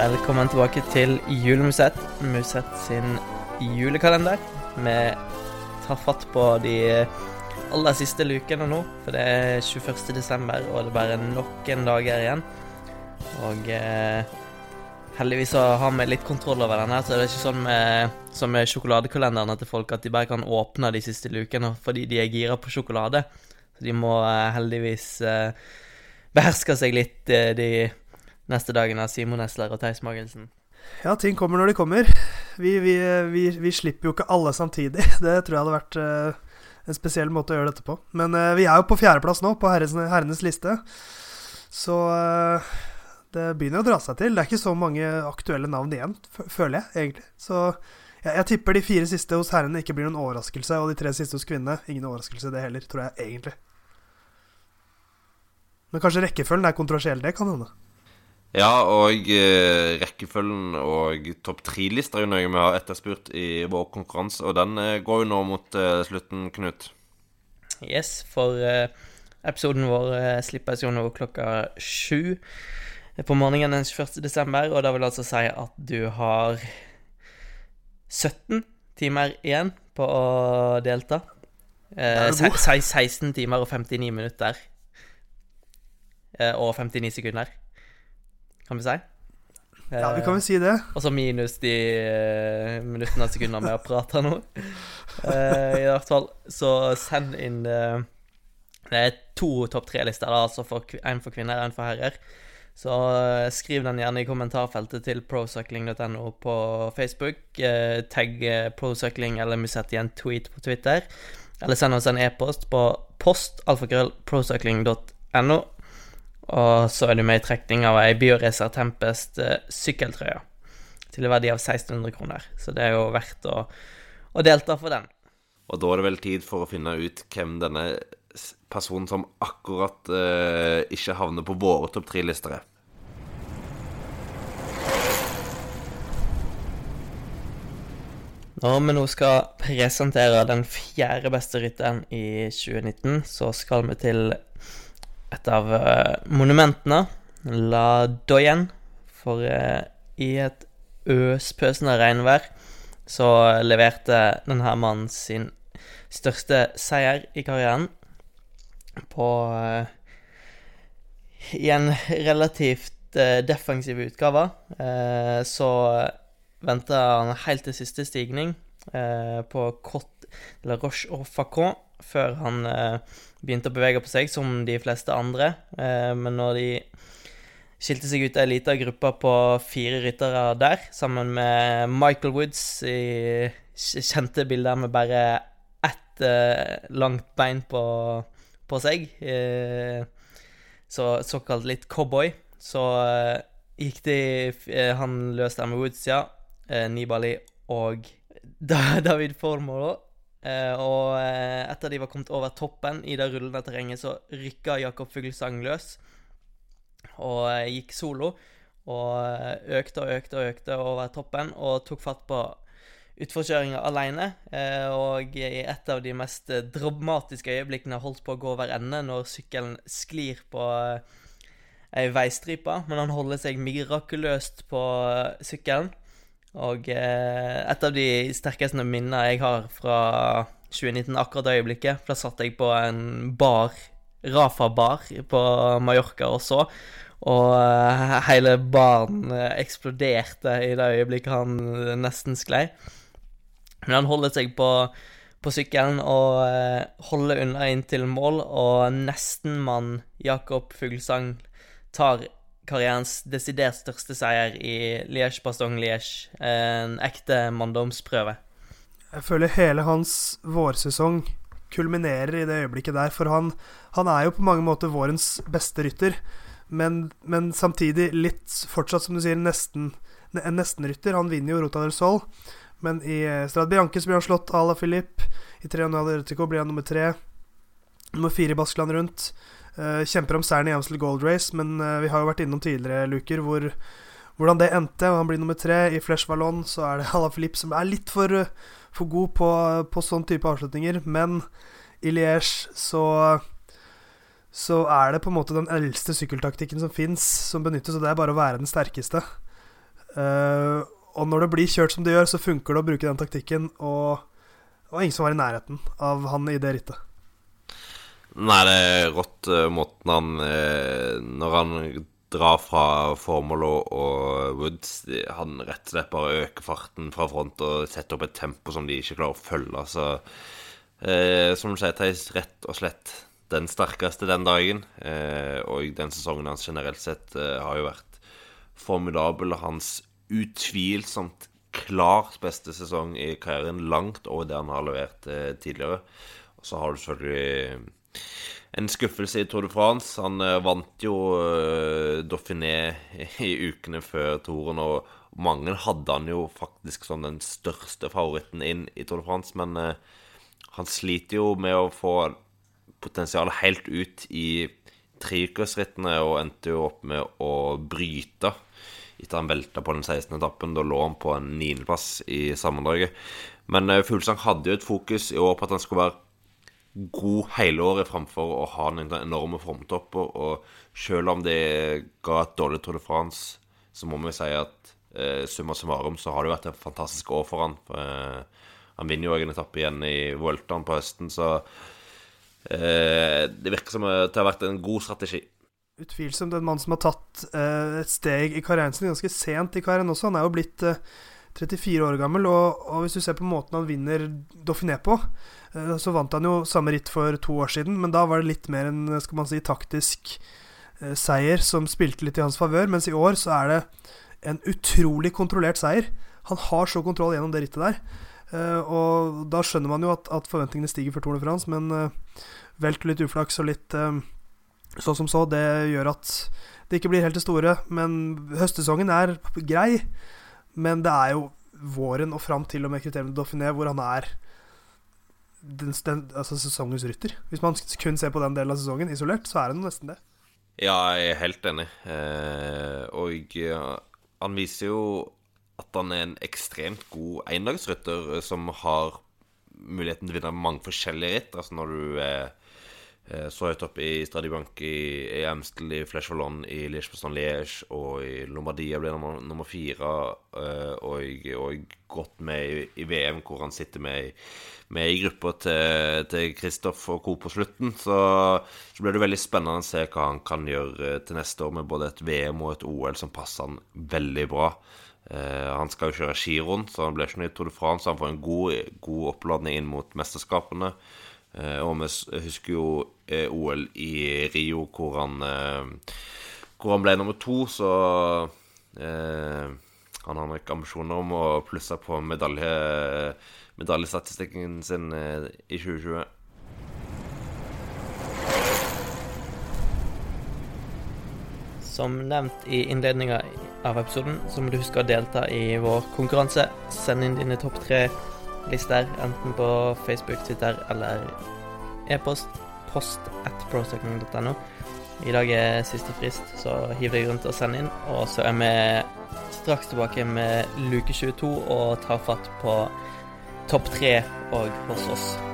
Velkommen tilbake til Julemusett, Musett sin julekalender. Vi tar fatt på de aller siste lukene nå, for det er 21. desember, og det er bare noen dager igjen. Og eh, heldigvis har vi litt kontroll over den her, så det er ikke sånn med, som med sjokoladekalenderne til folk at de bare kan åpne de siste lukene fordi de er gira på sjokolade. Så de må eh, heldigvis eh, beherske seg litt eh, de neste dagen av Simon Esler og Theis Magelsen. Ja, ting kommer når de kommer. Vi, vi, vi, vi, slipper jo ikke alle samtidig. Det tror jeg hadde vært uh, en spesiell måte å gjøre dette på. Men uh, vi er jo på fjerdeplass nå, på herrenes, herrenes liste. Så uh, det begynner å dra seg til. Det er ikke så mange aktuelle navn igjen, føler jeg egentlig. Så jeg, jeg tipper de fire siste hos herrene ikke blir noen overraskelse, og de tre siste hos kvinnene ingen overraskelse, det heller, tror jeg egentlig. Men kanskje rekkefølgen er kontroversiell, det kan hende. Ja, og eh, rekkefølgen og topp tre-lista er jo noe vi har etterspurt i vår konkurranse, og den eh, går jo nå mot eh, slutten, Knut. Yes, for eh, episoden vår eh, slippes jo nå klokka sju på morgenen den 21. desember, og det vil altså si at du har 17 timer igjen på å delta. Eh, 16 timer og 59 minutter. og 59 sekunder kan vi si. Ja, vi kan vel si det. Eh, og så minus de uh, minuttene og sekundene vi har prata nå. Uh, I hvert fall, så send inn Det er to topp tre-lister, altså én for kvinner og en for herrer. Så skriv den gjerne i kommentarfeltet til procycling.no på Facebook. tagg procycling eller Musett i en tweet på Twitter. Eller send oss en e-post på postalfakrøllprocycling.no og så er du med i trekning av ei Bioracer Tempest uh, sykkeltrøye til en verdi av 1600 kroner. Så det er jo verdt å, å, delta for den. Og da er det vel tid for å finne ut hvem denne personen som akkurat uh, ikke havner på våre topp tre-lister er. Når vi nå skal presentere den fjerde beste rytteren i 2019, så skal vi til et av uh, monumentene, La Doyen. For uh, i et øspøsende regnvær så leverte denne mannen sin største seier i karrieren på uh, I en relativt defensiv utgave. så venta han helt til siste stigning på Cote la Roche og Facon før han begynte å bevege på seg, som de fleste andre. Eh, men når de skilte seg ut ei lita gruppe på fire ryttere der, sammen med Michael Woods i kjente bilder med bare ett eh, langt bein på, på seg, eh, så såkalt litt cowboy, så gikk de Han løste med Woods, ja. Nibali og David Formola Uh, og uh, etter de var kommet over toppen i det rullende terrenget, så rykka Jakob Fuglesang løs og uh, gikk solo. Og økte og økte og økte over toppen og tok fatt på utforkjøringa alene. og i et av de mest dramatiske øyeblikkene holdt på å gå over ende når sykkelen sklir på ei veistripe, men han holder seg mirakuløst på sykkelen. Og eh, et av de sterkeste minnene jeg har fra 2019, akkurat det øyeblikket, for da satt jeg på en bar, Rafa bar, på Mallorca også. Og eh, hele baren eh, eksploderte i det øyeblikket han nesten sklei. Men han holder seg på, på sykkelen og holder unna inn til mål, og nestenmann Jakob Fuglsang tar karrierens desidert største seier i Liège-Bastogne-Liège. En ekte manndomsprøve. Jeg føler hele hans vårsesong kulminerer i det øyeblikket der. For han, han er jo på mange måter vårens beste rytter. Men, men, samtidig litt fortsatt, som du sier, nesten en nestenrytter. Han vinner jo Rota del Sol. Men i Strad Bianche blir han slått à la Philippe. I Trianal Ertico blir han nummer tre. Nummer fire i Baskeland rundt. Uh, kjemper om seieren i Amstel Gold Race, men uh, vi har jo vært innom tidligere luker hvor, hvordan det endte. og Han blir nummer tre. I Flesh Vallon så er det Ala Filip som er litt for, uh, for god på, på, sånn type avslutninger. Men i Liège så så er det på en måte den eldste sykkeltaktikken som fins, som benyttes, og det er bare å være den sterkeste. Uh, og når det blir kjørt som det gjør, så funker det å bruke den taktikken, og det var ingen som var i nærheten av han i det rittet. Nei, det er rått uh, måten han uh, Når han drar fra Formolo og Woods Han rett og slett bare øker farten fra front og setter opp et tempo som de ikke klarer å følge. Så eh, som du sier, Theis, rett og slett den sterkeste den dagen. og den sesongen hans generelt sett har jo vært formidabel. Hans utvilsomt klart beste sesong i karrieren, langt over det han har levert eh, tidligere. Og så har du selvfølgelig en skuffelse i Tour de France. Han eh, vant jo uh, Dauphiné i ukene før toren, og mange hadde han jo faktisk som den største favoritten inn i Tour de France, men uh, han sliter jo med å få potensialet helt ut i treukersrittene, og endte jo opp med å bryte etter han velta på den 16. etappen. Da lå han på en niendeplass i sammendraget. Men uh, Fuglesang hadde jo et fokus i år på at han skulle være god hele året framfor å ha noen enorme formtopper. Og selv om det ga et dårlig Tour de France, så må vi si at eh, summa summarum så har det vært et fantastisk år for han. Uh, han vinner jo en etappe igjen i Vueltaen på høsten, så eh, det virker som det har vært en god strategi utvilsomt en mann som har tatt eh, et steg i karrieren sin ganske sent i karrieren også. Han er jo blitt eh, 34 år gammel, og, og, hvis du ser på måten han vinner Dauphiné på, eh, så vant han jo samme ritt for to år siden, men da var det litt mer en skal man si, taktisk eh, seier som spilte litt i hans favør, mens i år så er det en utrolig kontrollert seier. Han har så kontroll gjennom det rittet der. Uh, og da skjønner man jo at, at forventningene stiger for Tour de France, men uh, velt litt uflaks og litt uh, sånn som så. Det gjør at det ikke blir helt det store. Men høstsesongen er grei. Men det er jo våren og fram til og med kriteriet Dauphiné hvor han er den, den, altså sesongens rytter. Hvis man kun ser på den delen av sesongen isolert, så er han nesten det. Ja, jeg er helt enig. Eh, og uh, han viser jo at han er en ekstremt god endagsrytter som har muligheten til å vinne mange forskjellige ritt. Altså når du Eh, så høyt opp i Stradibank i, i Amstel, i Flesh Wallon, i Liège-Bastogne-Liège og i Lombardia ble nummer, nummer fire. Eh, og, og godt med i, i, VM, hvor han sitter med, med i gruppa til, til Kristoff og co. på slutten. Så, så blir det veldig spennende å se hva han kan gjøre til neste år med både et VM og et OL som passer han veldig bra. Uh, han skal jo kjøre giroen, så han blir ikke noe i Tour de France. Han får en god, god oppladning inn mot mesterskapene. Eh, og vi husker jo eh, OL i Rio, hvor han, eh, hvor han ble nummer to, så han har nok ambisjoner om å plusse på medalje, medaljestatistikken sin i 2020. Som nevnt i innledninga av episoden, så må du huske å delta i vår konkurranse. Send inn dine topp tre lister, enten på Facebook, Twitter eller e-post. Post at prosecond.no. I dag er siste frist, så hiv deg rundt og send inn. Og så er vi straks tilbake med luke 22 og tar fatt på topp tre òg hos oss.